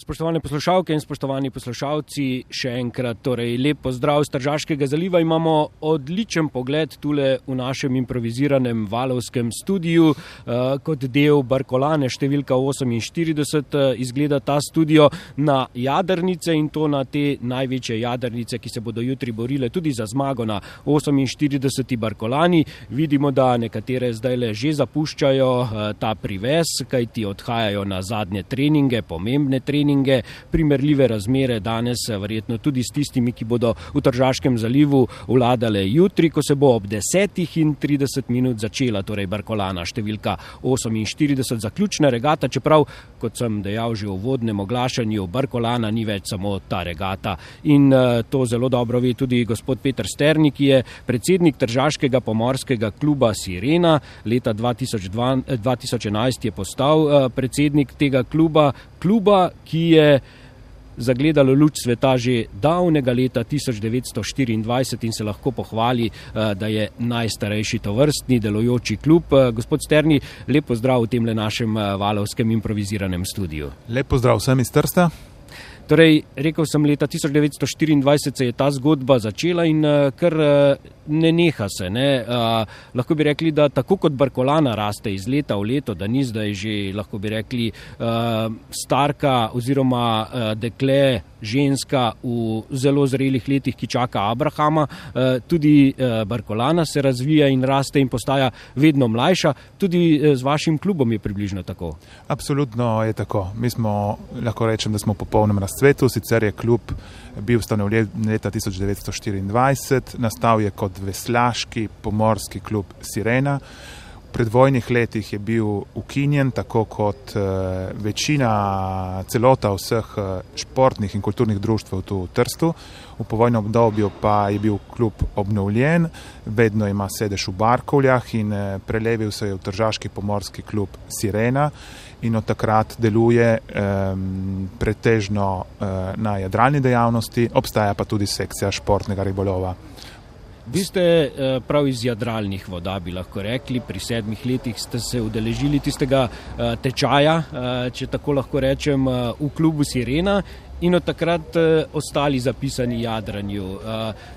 Spoštovane poslušalke in spoštovani poslušalci, še enkrat torej lep pozdrav z Tržaškega zaliva. Imamo odličen pogled tule v našem improviziranem valovskem studiu. Uh, kot del Barkolane številka 48 uh, izgleda ta studio na jadrnice in to na te največje jadrnice, ki se bodo jutri borile tudi za zmago na 48. Barkolani. Vidimo, da nekatere zdaj le že zapuščajo uh, ta prives, kajti odhajajo na zadnje treninge, pomembne treninge treninge, primerljive razmere danes, verjetno tudi s tistimi, ki bodo v Tržaškem zalivu vladale jutri, ko se bo ob 10.30 minut začela, torej Barkolana številka 48, zaključna regata, čeprav, kot sem dejal že v vodnem oglašanju, Barkolana ni več samo ta regata. In uh, to zelo dobro ve tudi gospod Petr Sternik, ki je predsednik Tržaškega pomorskega kluba Sirena. Leta 2002, 2011 je postal predsednik tega kluba, kluba, ki ki je zagledalo luč sveta že davnega leta 1924 in se lahko pohvali, eh, da je najstarejši tovrstni delojoči klub. Eh, gospod Sterni, lepo zdrav v tem le našem eh, valovskem improviziranem studiu. Lepo zdrav vsem iz Trsta. Torej, rekel sem, leta 1924 se je ta zgodba začela in uh, kar uh, ne neha se. Ne? Uh, lahko bi rekli, da tako kot Barkolana raste iz leta v leto, da ni zdaj že, lahko bi rekli, uh, starka oziroma uh, dekle, ženska v zelo zrelih letih, ki čaka Abrahama, uh, tudi uh, Barkolana se razvija in raste in postaja vedno mlajša. Tudi uh, z vašim klubom je približno tako. Absolutno je tako. Mi smo, lahko rečem, da smo popolnoma razstavljeni svetu, sicer je klub bil ustanovljen leta 1924, nastal je kot veslaški pomorski klub Sirena. Predvojnih letih je bil ukinjen, tako kot uh, večina, celota vseh uh, športnih in kulturnih društv tu v Trstu. V povojnem obdobju pa je bil klub obnovljen, vedno ima sedež v Barkovljah in uh, prelevil se je v Tržaški pomorski klub Sirena in od takrat deluje um, pretežno uh, na jadralni dejavnosti, obstaja pa tudi sekcija športnega ribolova. Vi ste uh, prav iz jadralnih voda, bi lahko rekli, pri sedmih letih ste se udeležili tistega uh, tečaja, uh, če tako lahko rečem, v klubu Sirena in od takrat ostali zapisani jadranju.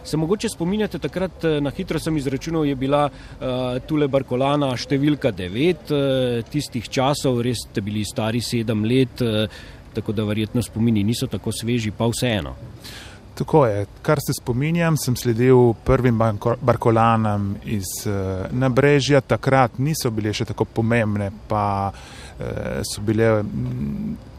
Se mogoče spominjate, takrat na hitro sem izračunal, je bila tule Barkolana številka devet, tistih časov, res ste bili stari sedem let, tako da verjetno spomini niso tako sveži, pa vseeno. Tako je, kar se spominjam, sem sledil prvim barkolanam iz uh, Nabrežja, takrat niso bile še tako pomembne, pa uh, so bile.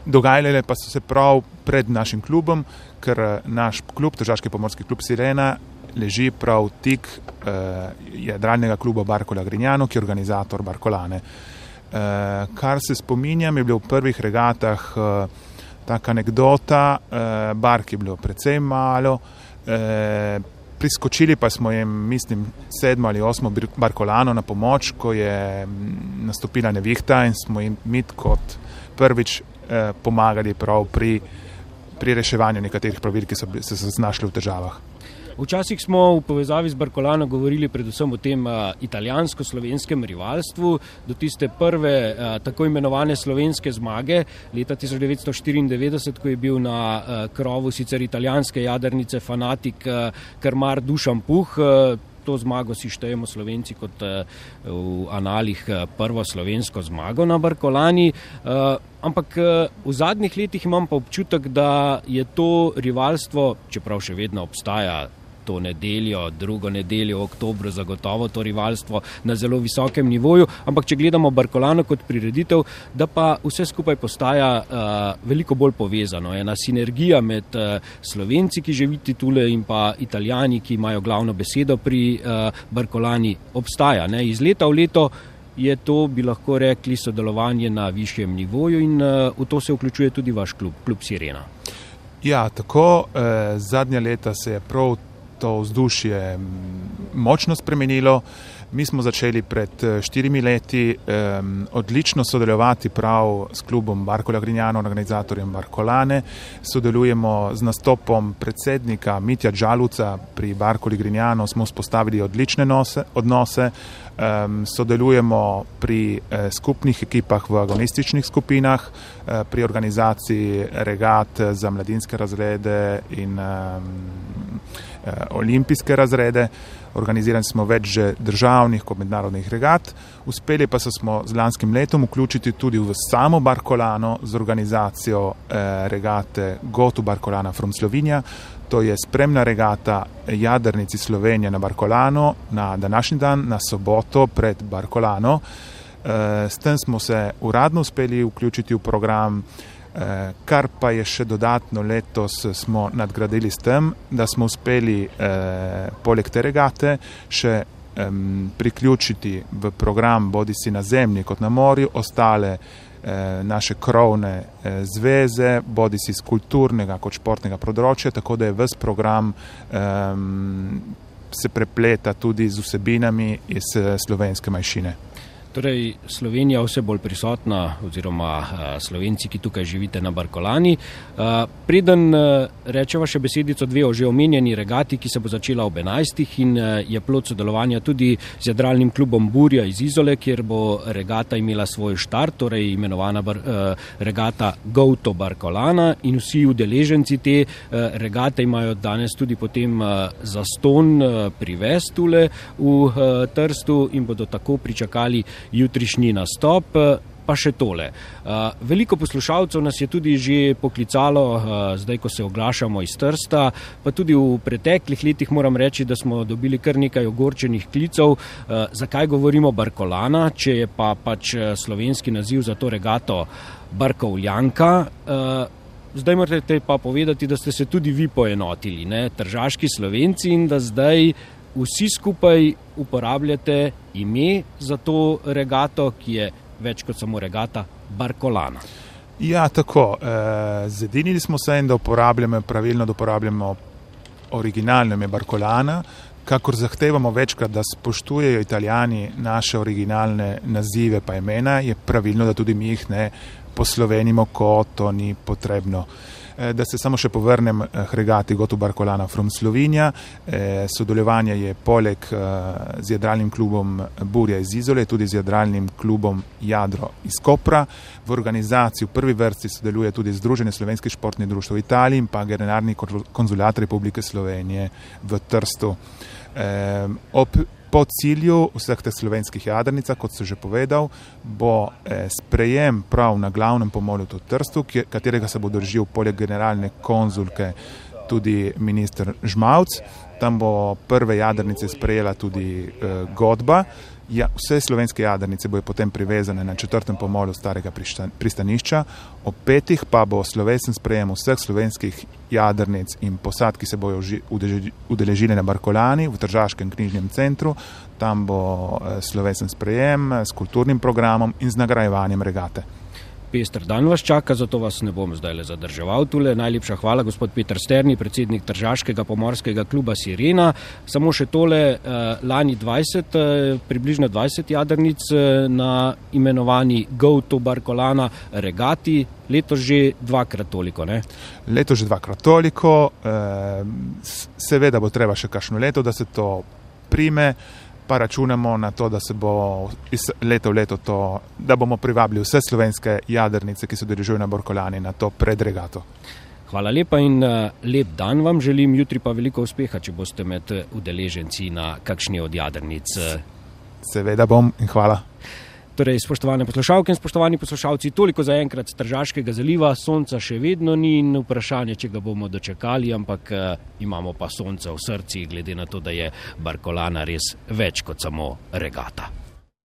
Dogajale pa so se prav pred našim klubom, ker eh, naš klub, Državski pomorski klub Sirena, leži prav tik uh, jadralnega kluba Barkola Grinjano, ki je organizator Barkolane. Uh, kar se spominjam, je bilo v prvih regatah uh, taka anekdota, uh, bark je bilo precej malo, uh, priskočili pa smo jim, mislim, sedmo ali osmo Barkolano na pomoč, ko je mm, nastopila nevihta in smo jim mit kot prvič eh, pomagali prav pri, pri reševanju nekaterih pravil, ki so se znašli v težavah. Včasih smo v povezavi z Barkolano govorili predvsem o tem italijansko-slovenskem rivalstvu, do tiste prve tako imenovane slovenske zmage leta 1994, ko je bil na krovu sicer italijanske jadrnice fanatik Karmar Dušan Puh. Uh, to zmago si štejemo Slovenci kot v analih prvo slovensko zmago na Barkolani. Ampak v zadnjih letih imam pa občutek, da je to rivalstvo, čeprav še vedno obstaja to nedeljo, drugo nedeljo v oktobru, zagotovo to rivalstvo na zelo visokem nivoju. Ampak, če gledamo Barkolano kot prireditev, da pa vse skupaj postaja uh, veliko bolj povezano. Ena sinergija med uh, slovenci, ki živite tule, in pa italijani, ki imajo glavno besedo pri uh, Barkolani, obstaja. Ne? Iz leta v leto. Je to, bi lahko rekli, sodelovanje na višjem nivoju in v to se vključuje tudi vaš klub, klub Sirena. Ja, tako eh, zadnja leta se je prav to vzdušje močno spremenilo. Mi smo začeli pred eh, štirimi leti um, odlično sodelovati prav s klubom Barkola Grinjano, organizatorjem Barkolane. Sodelujemo z nastopom predsednika Mitja Džaluca pri Barkoli Grinjano, smo vzpostavili odlične nose, odnose. Um, sodelujemo pri eh, skupnih ekipah v agonističnih skupinah, eh, pri organizaciji regat za mladinske razrede in um, eh, olimpijske razrede. Organizirali smo več že državnih kot mednarodnih regat, uspeli pa smo z lanskim letom vključiti tudi v samo Barkolano z organizacijo eh, regate Gotu Barkolana from Slovenija. To je spremna regata jadrnici Slovenije na Barkolano na današnji dan, na soboto pred Barkolano. Eh, s tem smo se uradno uspeli vključiti v program. Eh, kar pa je še dodatno letos smo nadgradili s tem, da smo uspeli eh, poleg te regate še eh, priključiti v program bodi si na zemlji kot na morju ostale eh, naše krovne eh, zveze, bodi si z kulturnega kot športnega področja, tako da je ves program eh, se prepleta tudi z vsebinami iz eh, slovenske majšine. Torej, Slovenija vse bolj prisotna, oziroma uh, slovenci, ki tukaj živite na Barkolani. Uh, preden uh, rečeva še besedico dve o že omenjeni regati, ki se bo začela ob 11. in je plod sodelovanja tudi z jadralnim klubom Burja iz Izole, kjer bo regata imela svoj štart, torej imenovana bar, regata Go to Barkolana in vsi udeleženci te regate imajo danes tudi potem zaston uh, privestule v Trstu in bodo tako pričakali jutrišnji nastop. Pa še tole. Veliko poslušalcev nas je tudi že poklicalo, zdaj, ko se oglašamo iz Trsta, pa tudi v preteklih letih moram reči, da smo dobili kar nekaj ogorčenih klicev. Zakaj govorimo Barkolana, če je pa pač slovenski naziv za to regato Barkovljanka? Zdaj morate pa povedati, da ste se tudi vi poenotili, ne? tržaški slovenci in da zdaj vsi skupaj uporabljate ime za to regato, ki je več kot samo regata Barkolana. Ja, tako. E, zedinili smo se in da uporabljamo pravilno, da uporabljamo originalno ime Barkolana. Kakor zahtevamo večkrat, da spoštujejo italijani naše originalne nazive pa imena, je pravilno, da tudi mi jih ne poslovenimo, ko to ni potrebno. Eh, da se samo še povrnem k eh, regati Gotu Barkolana from Slovenija. Eh, sodelovanje je poleg z jadralnim klubom Burja iz Izole, tudi z jadralnim klubom Jadro iz Kopra. V organizaciji v prvi vrsti sodeluje tudi Združenje slovenskih športnih društv v Italiji in pa Generalni konzulat Republike Slovenije v Trstu. Ob Po cilju vseh teh slovenskih jadrnicah, kot sem že povedal, bo eh, sprejem prav na glavnem pomolu v Trstu, katerega se bo držal poleg generalne konzulke tudi minister Žmavc. Tam bo prve jadrnice sprejela tudi eh, Godba. Ja, vse slovenske jadrnice bojo potem privezane na četrtem pomolu starega pristanišča, ob petih pa bo slovesen sprejem vseh slovenskih jadrnic in posad, ki se bojo udeležili na Barkolani v Tržaškem knjižnem centru. Tam bo eh, slovesen sprejem s kulturnim programom in z nagrajevanjem regate pester dan vas čaka, zato vas ne bom zdaj le zadrževal tule. Najlepša hvala, gospod Peter Sterni, predsednik Tržaškega pomorskega kluba Sirena. Samo še tole, eh, lani 20, eh, približno 20 jadrnic eh, na imenovani Go to Barkolana regati, letos že dvakrat toliko. Ne? Letos že dvakrat toliko, seveda bo treba še kakšno leto, da se to prime pa računamo na to, da se bo iz leta v leto to, da bomo privabili vse slovenske jadrnice, ki se dirižujejo na Borkolani, na to predregato. Hvala lepa in uh, lep dan vam želim, jutri pa veliko uspeha, če boste med udeleženci na kakšni od jadrnic. Seveda bom in hvala. Torej, spoštovane poslušalke in spoštovani poslušalci, toliko za enkrat Tržaškega zaliva, sonca še vedno ni in vprašanje, če ga bomo dočekali, ampak uh, imamo pa sonce v srci, glede na to, da je Barkolana res več kot samo regata.